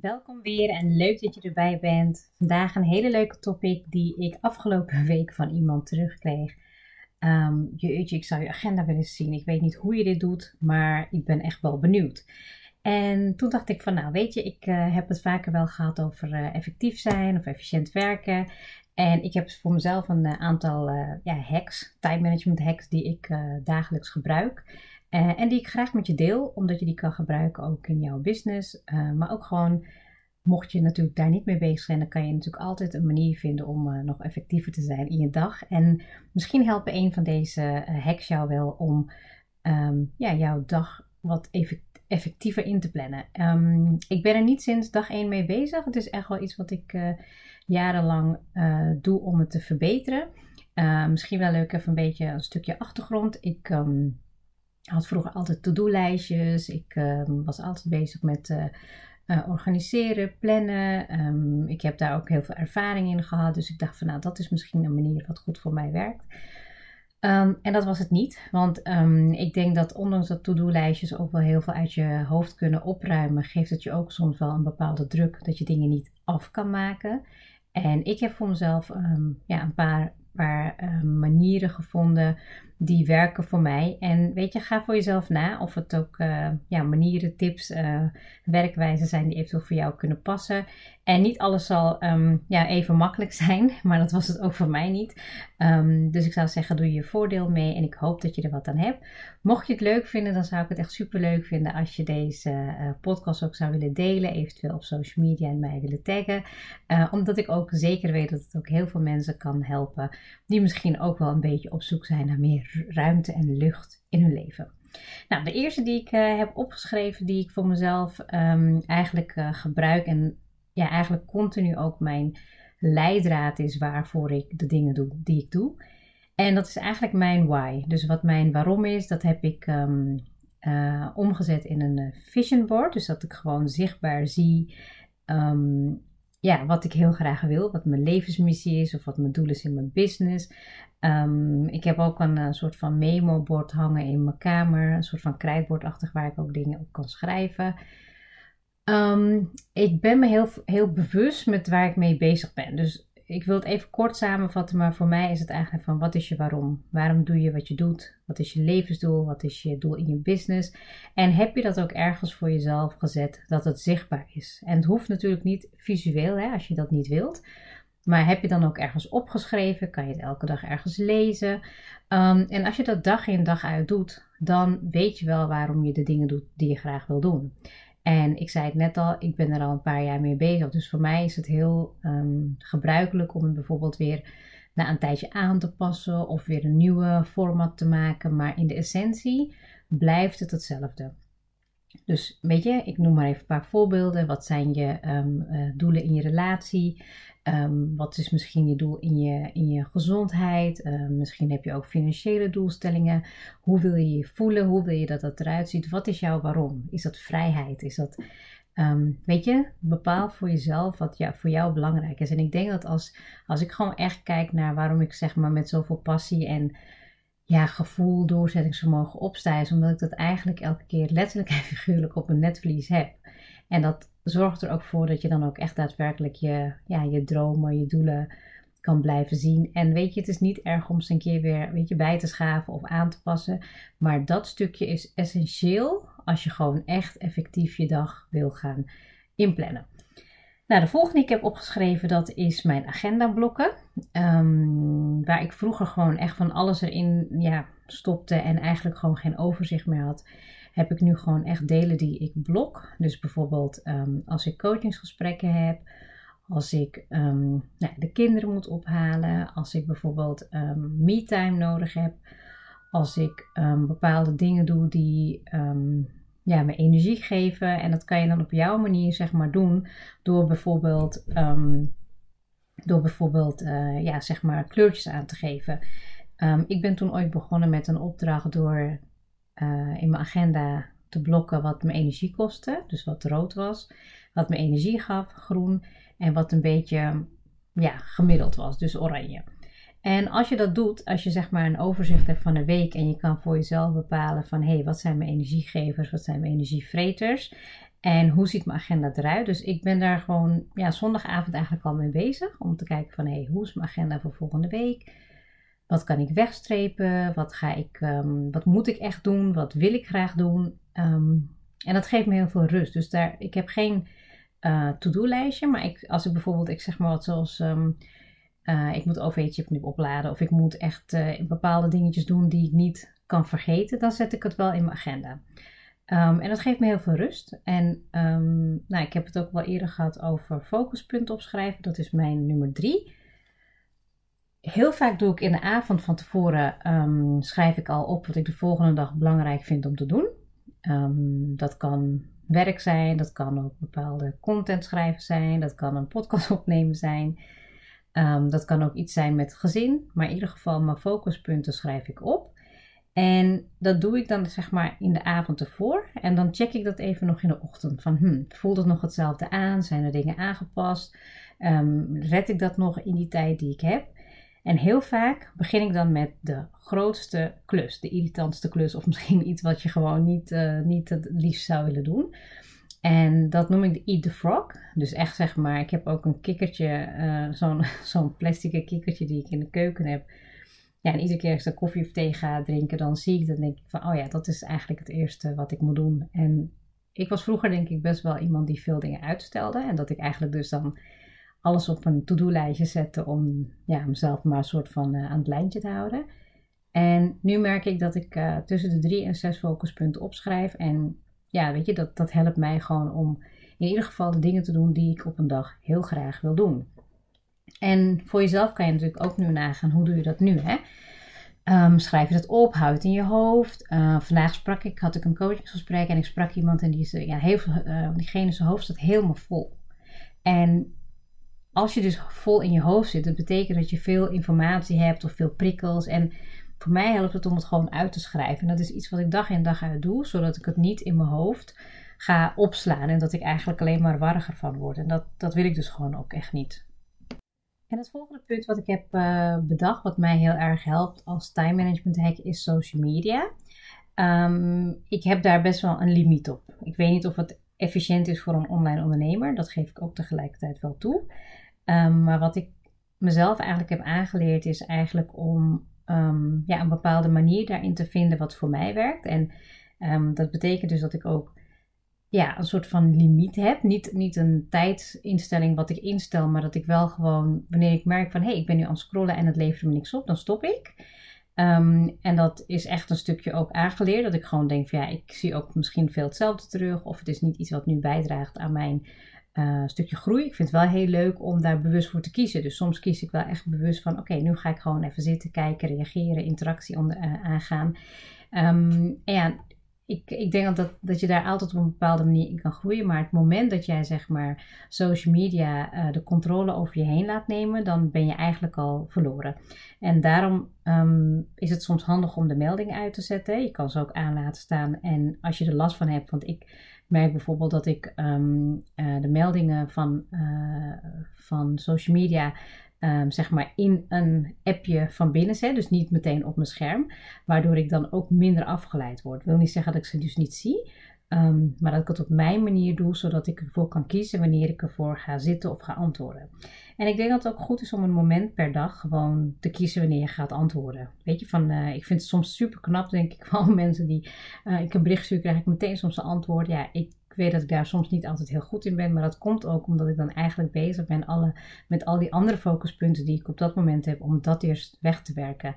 Welkom weer en leuk dat je erbij bent. Vandaag een hele leuke topic die ik afgelopen week van iemand terugkreeg. Um, jeetje, ik zou je agenda willen zien. Ik weet niet hoe je dit doet, maar ik ben echt wel benieuwd. En toen dacht ik van nou weet je, ik uh, heb het vaker wel gehad over uh, effectief zijn of efficiënt werken. En ik heb voor mezelf een uh, aantal ja, hacks, time management hacks, die ik dagelijks gebruik. Uh, en die ik graag met je deel, omdat je die kan gebruiken ook in jouw business. Uh, maar ook gewoon, mocht je natuurlijk daar niet mee bezig zijn, dan kan je natuurlijk altijd een manier vinden om uh, nog effectiever te zijn in je dag. En misschien helpen een van deze hacks jou wel om um, ja, jouw dag wat effectiever in te plannen. Um, ik ben er niet sinds dag 1 mee bezig. Het is echt wel iets wat ik jarenlang doe om het te verbeteren. misschien wel leuk even een beetje een stukje achtergrond. Ik. Um, had vroeger altijd to-do-lijstjes. Ik um, was altijd bezig met uh, uh, organiseren, plannen. Um, ik heb daar ook heel veel ervaring in gehad. Dus ik dacht van nou, dat is misschien een manier wat goed voor mij werkt. Um, en dat was het niet. Want ik denk dat ondanks dat to-do-lijstjes ook wel heel veel uit je hoofd kunnen opruimen, geeft het je ook soms wel een bepaalde druk dat je dingen niet af kan maken. En ik heb voor mezelf ja, een paar, paar manieren gevonden die werken voor mij. En weet je, ga voor jezelf na of het ook uh, ja, manieren, tips, uh, werkwijzen zijn die eventueel voor jou kunnen passen. En niet alles zal um, ja, even makkelijk zijn, maar dat was het ook voor mij niet. Um, dus ik zou zeggen, doe je voordeel mee en ik hoop dat je er wat aan hebt. Mocht je het leuk vinden, dan zou ik het echt super leuk vinden als je deze uh, podcast ook zou willen delen, eventueel op social media en mij willen taggen. omdat ik ook zeker weet dat het ook heel veel mensen kan helpen die misschien ook wel een beetje op zoek zijn naar meer ruimte en lucht in hun leven. Nou, de eerste die ik uh, heb opgeschreven, die ik voor mezelf um, eigenlijk uh, gebruik en ja, eigenlijk continu ook mijn leidraad is waarvoor ik de dingen doe die ik doe. En dat is eigenlijk mijn why. Dus wat mijn waarom is, dat heb ik um, uh, omgezet in een vision board. Dus dat ik gewoon zichtbaar zie um, ja, wat ik heel graag wil, wat mijn levensmissie is of wat mijn doel is in mijn business. Um, ik heb ook een, een, soort van memo-bord hangen in mijn kamer, een soort van krijtbordachtig waar ik ook dingen op kan schrijven. Um, ik ben me heel, heel bewust met waar ik mee bezig ben. Dus ik wil het even kort samenvatten, maar voor mij is het eigenlijk van wat is je waarom? Waarom doe je wat je doet? Wat is je levensdoel? Wat is je doel in je business? En heb je dat ook ergens voor jezelf gezet dat het zichtbaar is? En het hoeft natuurlijk niet visueel, hè, als je dat niet wilt. Maar heb je dan ook ergens opgeschreven? Kan je het elke dag ergens lezen? Um, en als je dat dag in dag uit doet, dan weet je wel waarom je de dingen doet die je graag wil doen. En ik zei het net al, ik ben er al een paar jaar mee bezig. Dus voor mij is het heel um, gebruikelijk om het bijvoorbeeld weer na een tijdje aan te passen of weer een nieuwe format te maken. Maar in de essentie blijft het hetzelfde. Dus weet je, ik noem maar even een paar voorbeelden. Wat zijn je um, uh, doelen in je relatie? Um, wat is misschien je doel in je, in je gezondheid? Uh, misschien heb je ook financiële doelstellingen. Hoe wil je je voelen? Hoe wil je dat dat eruit ziet? Wat is jouw waarom? Is dat vrijheid? Is dat, um, weet je, bepaal voor jezelf wat ja, voor jou belangrijk is. En ik denk dat als, als ik gewoon echt kijk naar waarom ik zeg maar met zoveel passie en ja, gevoel, doorzettingsvermogen opsta, omdat ik dat eigenlijk elke keer letterlijk en figuurlijk op een netvlies heb. En dat zorgt er ook voor dat je dan ook echt daadwerkelijk je, ja, je dromen, je doelen kan blijven zien. En weet je, het is niet erg om ze een keer weer weet je, bij te schaven of aan te passen. Maar dat stukje is essentieel als je gewoon echt effectief je dag wil gaan inplannen. Nou, de volgende die ik heb opgeschreven, dat is mijn agendablokken. Um, waar ik vroeger gewoon echt van alles erin ja, stopte en eigenlijk gewoon geen overzicht meer had heb ik nu gewoon echt delen die ik blok. Dus bijvoorbeeld um, als ik coachingsgesprekken heb, als ik um, nou, de kinderen moet ophalen, als ik bijvoorbeeld um, me-time nodig heb, als ik bepaalde dingen doe die ja, me energie geven. En dat kan je dan op jouw manier zeg maar doen door bijvoorbeeld, door bijvoorbeeld uh, ja, zeg maar kleurtjes aan te geven. ik ben toen ooit begonnen met een opdracht door uh, in mijn agenda te blokken wat mijn energie kostte. Dus wat rood was, wat mijn energie gaf, groen. En wat een beetje ja, gemiddeld was, dus oranje. En als je dat doet, als je zeg maar een overzicht hebt van de week en je kan voor jezelf bepalen van hé, hey, wat zijn mijn energiegevers, wat zijn mijn energievreters en hoe ziet mijn agenda eruit. Dus ik ben daar gewoon ja, zondagavond eigenlijk al mee bezig om te kijken van hé, hey, hoe is mijn agenda voor volgende week? Wat kan ik wegstrepen? Wat, ga ik, um, wat moet ik echt doen? Wat wil ik graag doen? Um, en dat geeft me heel veel rust. Dus daar, ik heb geen uh, to-do-lijstje. Maar ik, als ik bijvoorbeeld, ik zeg maar wat zoals, um, uh, ik moet OV-chip nu opladen. Of ik moet echt uh, bepaalde dingetjes doen die ik niet kan vergeten. Dan zet ik het wel in mijn agenda. En dat geeft me heel veel rust. En nou, ik heb het ook wel eerder gehad over focuspunten opschrijven. Dat is mijn nummer drie. Heel vaak doe ik in de avond van tevoren, um, schrijf ik al op wat ik de volgende dag belangrijk vind om te doen. dat kan werk zijn, dat kan ook bepaalde content schrijven zijn, dat kan een podcast opnemen zijn. Um, dat kan ook iets zijn met gezin, maar in ieder geval mijn focuspunten schrijf ik op. En dat doe ik dan zeg maar in de avond ervoor. En dan check ik dat even nog in de ochtend. Van hmm, voelt het nog hetzelfde aan? Zijn er dingen aangepast? Red ik dat nog in die tijd die ik heb? En heel vaak begin ik dan met de grootste klus, de irritantste klus, of misschien iets wat je gewoon niet, uh, niet het liefst zou willen doen. En dat noem ik de Eat the Frog. Dus echt zeg maar, ik heb ook een kikkertje, uh, zo'n zo'n plastic kikkertje die ik in de keuken heb. Ja, en iedere keer als ik koffie of thee ga drinken, dan zie ik, dan denk ik van, oh ja, dat is eigenlijk het eerste wat ik moet doen. En ik was vroeger denk ik best wel iemand die veel dingen uitstelde. En dat ik eigenlijk dus dan alles op een to-do-lijstje zetten om ja, mezelf maar een soort van uh, aan het lijntje te houden. En nu merk ik dat ik uh, tussen de drie en zes focuspunten opschrijf. En ja, weet je, dat, dat helpt mij gewoon om in ieder geval de dingen te doen die ik op een dag heel graag wil doen. En voor jezelf kan je natuurlijk ook nu nagaan, hoe doe je dat nu? Hè? Um, schrijf je dat op, houd het in je hoofd. Uh, vandaag sprak ik, had ik een coachingsgesprek en ik sprak iemand en die is, ja, heel, uh, diegene zijn hoofd staat helemaal vol. En als je dus vol in je hoofd zit, dat betekent dat je veel informatie hebt of veel prikkels. En voor mij helpt het om het gewoon uit te schrijven. En dat is iets wat ik dag in dag uit doe, zodat ik het niet in mijn hoofd ga opslaan en dat ik eigenlijk alleen maar warriger van word. En dat, dat wil ik dus gewoon ook echt niet. En het volgende punt wat ik heb uh, bedacht, wat mij heel erg helpt als time management hack, is social media. Um, ik heb daar best wel een limiet op. Ik weet niet of het efficiënt is voor een online ondernemer. Dat geef ik ook tegelijkertijd wel toe. Um, maar wat ik mezelf eigenlijk heb aangeleerd is eigenlijk om um, ja, een bepaalde manier daarin te vinden wat voor mij werkt. En um, dat betekent dus dat ik ook ja, een soort van limiet heb. Niet, niet een tijdsinstelling wat ik instel, maar dat ik wel gewoon, wanneer ik merk van hé, hey, ik ben nu aan het scrollen en het levert me niks op, dan stop ik. En dat is echt een stukje ook aangeleerd. Dat ik gewoon denk van ja, ik zie ook misschien veel hetzelfde terug. Of het is niet iets wat nu bijdraagt aan mijn uh, stukje groei. Ik vind het wel heel leuk om daar bewust voor te kiezen. Dus soms kies ik wel echt bewust van: oké, nu ga ik gewoon even zitten, kijken, reageren, interactie onder, uh, aangaan. Um, en ik, ik denk dat, dat je daar altijd op een bepaalde manier in kan groeien. Maar het moment dat jij zeg maar social media uh, de controle over je heen laat nemen, dan ben je eigenlijk al verloren. En daarom um, is het soms handig om de melding uit te zetten. Je kan ze ook aan laten staan. En als je er last van hebt, want ik merk bijvoorbeeld dat ik um, uh, de meldingen van, uh, van social media um, zeg maar in een appje van binnen zet. Dus niet meteen op mijn scherm. Waardoor ik dan ook minder afgeleid word. Wil niet zeggen dat ik ze dus niet zie. Um, maar dat ik het op mijn manier doe, zodat ik ervoor kan kiezen wanneer ik ervoor ga zitten of ga antwoorden. En ik denk dat het ook goed is om een moment per dag gewoon te kiezen wanneer je gaat antwoorden. Weet je, van, uh, ik vind het soms super knap, denk ik, van mensen die uh, ik een bericht stuur, krijg ik meteen soms een antwoord. Ja, ik weet dat ik daar soms niet altijd heel goed in ben, maar dat komt ook omdat ik dan eigenlijk bezig ben alle, met al die andere focuspunten die ik op dat moment heb, om dat eerst weg te werken.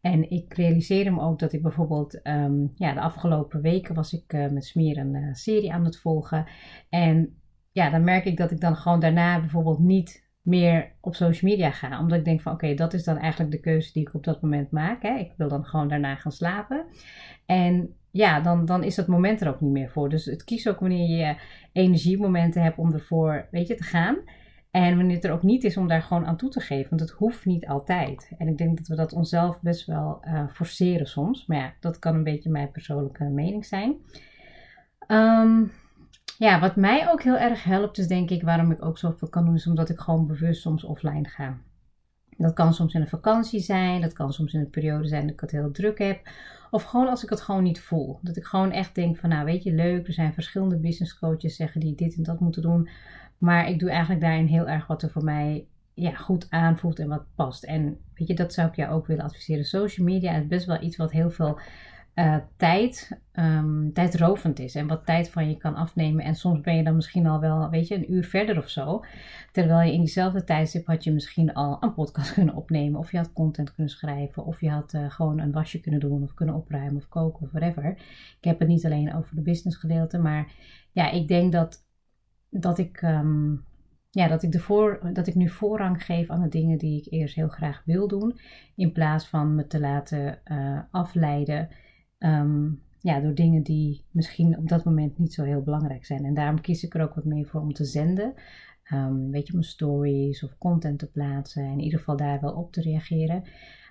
En ik realiseerde me ook dat ik bijvoorbeeld, um, ja, de afgelopen weken was ik uh, met Smeer een uh, serie aan het volgen. En ja, dan merk ik dat ik dan gewoon daarna bijvoorbeeld niet meer op social media ga. Omdat ik denk van oké, dat is dan eigenlijk de keuze die ik op dat moment maak. Hè. Ik wil dan gewoon daarna gaan slapen. En ja, dan, dan is dat moment er ook niet meer voor. Dus het kies ook wanneer je energiemomenten hebt om ervoor, weet je, te gaan. En wanneer het er ook niet is om daar gewoon aan toe te geven. Want het hoeft niet altijd. En ik denk dat we dat onszelf best wel uh, forceren soms. Maar ja, dat kan een beetje mijn persoonlijke mening zijn. Um, ja, wat mij ook heel erg helpt, is denk ik waarom ik ook zoveel kan doen, is omdat ik gewoon bewust soms offline ga. Dat kan soms in een vakantie zijn, dat kan soms in een periode zijn dat ik het heel druk heb. Of gewoon als ik het gewoon niet voel. Dat ik gewoon echt denk van nou weet je leuk, er zijn verschillende business coaches zeggen die dit en dat moeten doen. Maar ik doe eigenlijk daarin heel erg wat er voor mij ja, goed aanvoelt en wat past. En weet je, dat zou ik jou ook willen adviseren. Social media is best wel iets wat heel veel uh, tijd, um, tijdrovend is. En wat tijd van je kan afnemen. En soms ben je dan misschien al wel, weet je, een uur verder of zo. Terwijl je in diezelfde tijdstip had je misschien al een podcast kunnen opnemen. Of je had content kunnen schrijven. Of je had uh, gewoon een wasje kunnen doen. Of kunnen opruimen of koken of whatever. Ik heb het niet alleen over de business gedeelte. Maar ja, ik denk dat, dat ik... Um, ja, dat ik, de voor, dat ik nu voorrang geef aan de dingen die ik eerst heel graag wil doen. In plaats van me te laten uh, afleiden um, ja, door dingen die misschien op dat moment niet zo heel belangrijk zijn. En daarom kies ik er ook wat meer voor om te zenden. Um, weet je, mijn stories of content te plaatsen. In ieder geval daar wel op te reageren.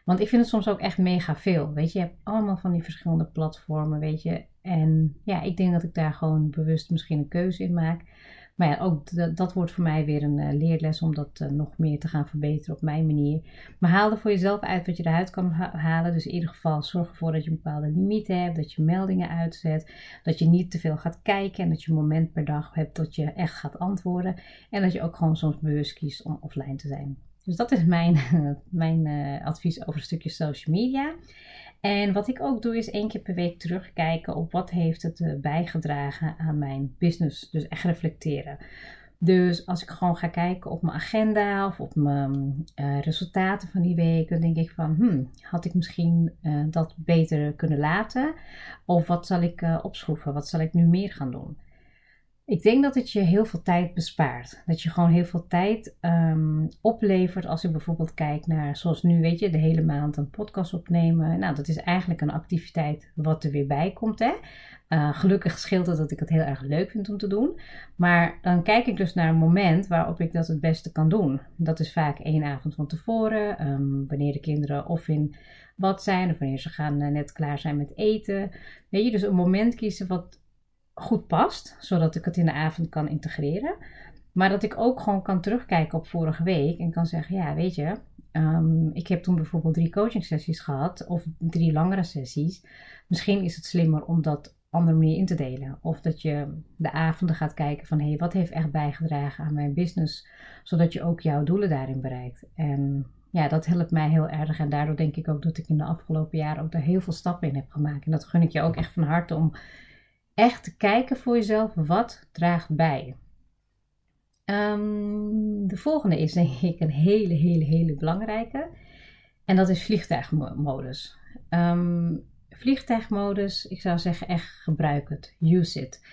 Want ik vind het soms ook echt mega veel. Weet je, je hebt allemaal van die verschillende platformen, weet je. En ja, ik denk dat ik daar gewoon bewust misschien een keuze in maak. Maar ja, ook dat wordt voor mij weer een uh, leerles om dat uh, nog meer te gaan verbeteren op mijn manier. Maar haal er voor jezelf uit wat je eruit kan halen. Dus in ieder geval zorg ervoor dat je een bepaalde limiet hebt, dat je meldingen uitzet, dat je niet te veel gaat kijken en dat je een moment per dag hebt dat je echt gaat antwoorden. En dat je ook gewoon soms bewust kiest om offline te zijn. Dus dat is mijn, mijn uh, advies over een stukje social media. En wat ik ook doe is één keer per week terugkijken op wat heeft het eh, bijgedragen aan mijn business. Dus echt reflecteren. Dus als ik gewoon ga kijken op mijn agenda of op mijn uh, resultaten van die week, dan denk ik van, hmm, had ik misschien uh, dat beter kunnen laten? Of wat zal ik opschroeven? Wat zal ik nu meer gaan doen? Ik denk dat het je heel veel tijd bespaart. Dat je gewoon heel veel tijd um, oplevert als ik bijvoorbeeld kijk naar, zoals nu weet je, de hele maand een podcast opnemen. Nou, dat is eigenlijk een activiteit wat er weer bij komt. Hè? Uh, gelukkig scheelt het dat ik het heel erg leuk vind om te doen. Maar dan kijk ik dus naar een moment waarop ik dat het beste kan doen. Dat is vaak één avond van tevoren, um, wanneer de kinderen of in wat zijn, of wanneer ze gaan uh, net klaar zijn met eten. Weet je, dus een moment kiezen wat goed past, zodat ik het in de avond kan integreren. Maar dat ik ook gewoon kan terugkijken op vorige week en kan zeggen: Ja, weet je, um, ik heb toen bijvoorbeeld drie coaching sessies gehad, of drie langere sessies. Misschien is het slimmer om dat andere manier in te delen. Of dat je de avonden gaat kijken van hé, hey, wat heeft echt bijgedragen aan mijn business, zodat je ook jouw doelen daarin bereikt. En ja, dat helpt mij heel erg. En daardoor denk ik ook dat ik in de afgelopen jaren ook daar heel veel stappen in heb gemaakt. En dat gun ik je ook echt van harte om echt te kijken voor jezelf, wat draagt bij. Um, de volgende is denk ik een hele, hele, hele belangrijke. En dat is vliegtuigmodus. Um, vliegtuigmodus, ik zou zeggen echt gebruik het. Use it.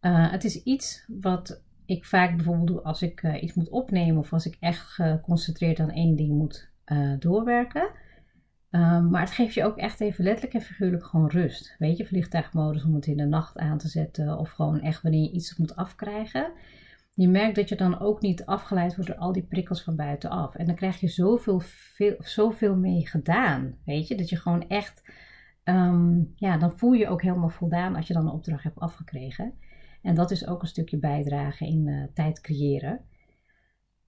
Uh, het is iets wat ik vaak bijvoorbeeld doe als ik uh, iets moet opnemen of als ik echt geconcentreerd aan één ding moet doorwerken. Um, maar het geeft je ook echt even letterlijk en figuurlijk gewoon rust. Weet je, vliegtuigmodus om het in de nacht aan te zetten of gewoon echt wanneer je iets moet afkrijgen. Je merkt dat je dan ook niet afgeleid wordt door al die prikkels van buitenaf. En dan krijg je zoveel, veel, zoveel mee gedaan. Weet je, dat je gewoon echt, um, ja, dan voel je ook helemaal voldaan als je dan een opdracht hebt afgekregen. En dat is ook een stukje bijdragen in uh, tijd creëren.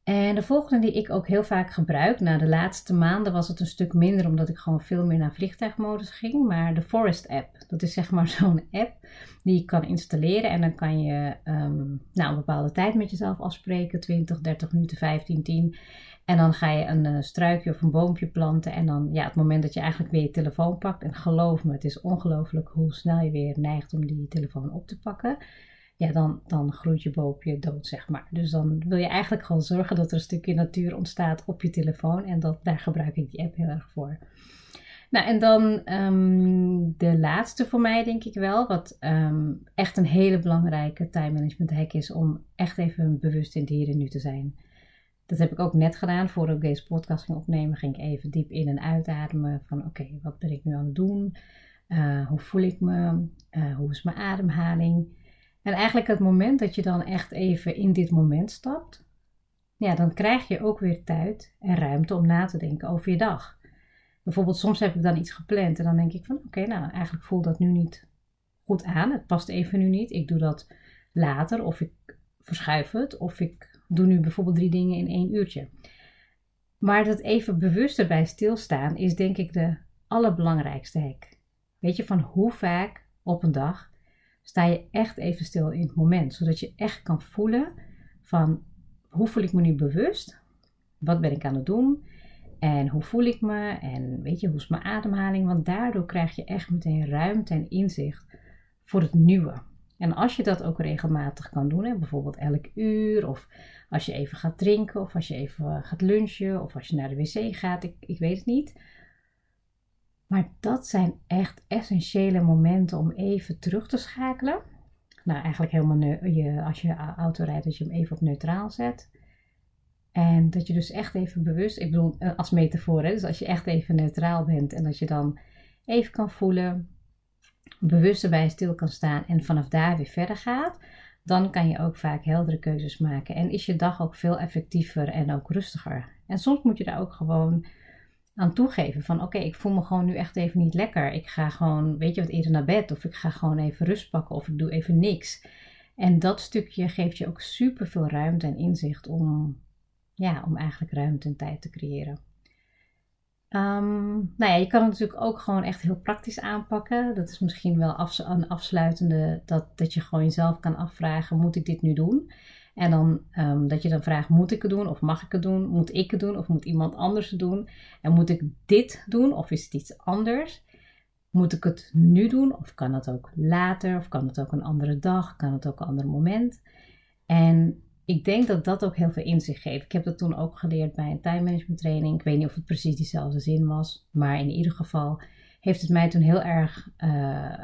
En de volgende die ik ook heel vaak gebruik, na de laatste maanden was het een stuk minder omdat ik gewoon veel meer naar vliegtuigmodus ging, maar de Forest app. Dat is zeg maar zo'n app die je kan installeren en dan kan je um, nou, een bepaalde tijd met jezelf afspreken, 20, 30 minuten, 15, 10. En dan ga je een uh, struikje of een boompje planten en dan ja, het moment dat je eigenlijk weer je telefoon pakt. En geloof me, het is ongelooflijk hoe snel je weer neigt om die telefoon op te pakken ja, dan, dan groeit je boompje dood, zeg maar. Dus dan wil je eigenlijk gewoon zorgen dat er een stukje natuur ontstaat op je telefoon. En dat, daar gebruik ik die app heel erg voor. Nou, en dan um, de laatste voor mij, denk ik wel, wat um, echt een hele belangrijke time management hack is om echt even bewust in het hier en nu te zijn. Dat heb ik ook net gedaan. Voordat ik deze podcast ging opnemen, ging ik even diep in- en uitademen. Van oké, wat ben ik nu aan het doen? Uh, hoe voel ik me? Uh, hoe is mijn ademhaling? En eigenlijk het moment dat je dan echt even in dit moment stapt, ja, dan krijg je ook weer tijd en ruimte om na te denken over je dag. Bijvoorbeeld, soms heb ik dan iets gepland en dan denk ik van oké, nou eigenlijk voelt dat nu niet goed aan. Het past even nu niet. Ik doe dat later of ik verschuif het of ik doe nu bijvoorbeeld drie dingen in één uurtje. Maar dat even bewuster bij stilstaan is denk ik de allerbelangrijkste hack. Weet je, van hoe vaak op een dag sta je echt even stil in het moment. Zodat je echt kan voelen van hoe voel ik me nu bewust? Wat ben ik aan het doen? En hoe voel ik me? En weet je, hoe is mijn ademhaling? Want daardoor krijg je echt meteen ruimte en inzicht voor het nieuwe. En als je dat ook regelmatig kan doen, hè, bijvoorbeeld elk uur, of als je even gaat drinken, of als je even gaat lunchen, of als je naar de wc gaat, ik, ik weet het niet. Maar dat zijn echt essentiële momenten om even terug te schakelen. Nou, eigenlijk helemaal je, als je auto rijdt, dat je hem even op neutraal zet. En dat je dus echt even bewust, ik bedoel eh, als metafoor, hè, dus als je echt even neutraal bent en dat je dan even kan voelen, bewust erbij stil kan staan en vanaf daar weer verder gaat, dan kan je ook vaak heldere keuzes maken en is je dag ook veel effectiever en ook rustiger. En soms moet je daar ook gewoon aan toegeven van oké, ik voel me gewoon nu echt even niet lekker. Ik ga gewoon, weet je wat, eerder naar bed of ik ga gewoon even rust pakken of ik doe even niks. En dat stukje geeft je ook super veel ruimte en inzicht om, ja, om eigenlijk ruimte en tijd te creëren. Um, nou ja, je kan het natuurlijk ook gewoon echt heel praktisch aanpakken. Dat is misschien wel een afsluitende, dat, dat je gewoon jezelf kan afvragen: moet ik dit nu doen? En dan um, dat je dan vraagt: moet ik het doen of mag ik het doen? Moet ik het doen of moet iemand anders het doen? En moet ik dit doen of is het iets anders? Moet ik het nu doen of kan het ook later? Of kan het ook een andere dag? Kan het ook een ander moment? En ik denk dat dat ook heel veel inzicht geeft. Ik heb dat toen ook geleerd bij een time management training. Ik weet niet of het precies diezelfde zin was, maar in ieder geval heeft het mij toen heel erg uh,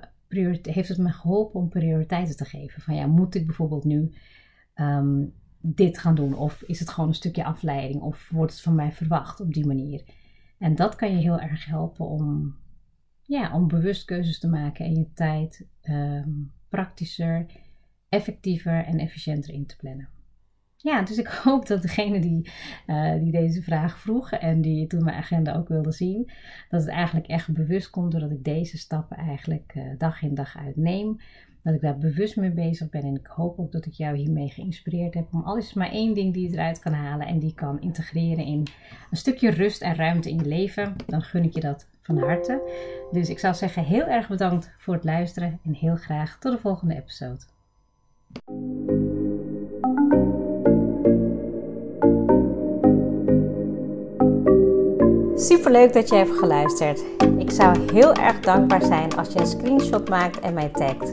heeft het me geholpen om prioriteiten te geven. Van ja, moet ik bijvoorbeeld nu um, dit gaan doen? Of is het gewoon een stukje afleiding? Of wordt het van mij verwacht op die manier? En dat kan je heel erg helpen om, ja, om bewust keuzes te maken en je tijd um, praktischer, effectiever en efficiënter in te plannen. Ja, dus ik hoop dat degene die, uh, die deze vraag vroeg en die toen mijn agenda ook wilde zien, dat het eigenlijk echt bewust komt doordat ik deze stappen eigenlijk uh, dag in dag uit neem. Dat ik daar bewust mee bezig ben en ik hoop ook dat ik jou hiermee geïnspireerd heb om al is maar één ding die je eruit kan halen en die kan integreren in een stukje rust en ruimte in je leven. Dan gun ik je dat van harte. Dus ik zou zeggen heel erg bedankt voor het luisteren en heel graag tot de volgende episode. Super leuk dat je hebt geluisterd. Ik zou heel erg dankbaar zijn als je een screenshot maakt en mij tagt.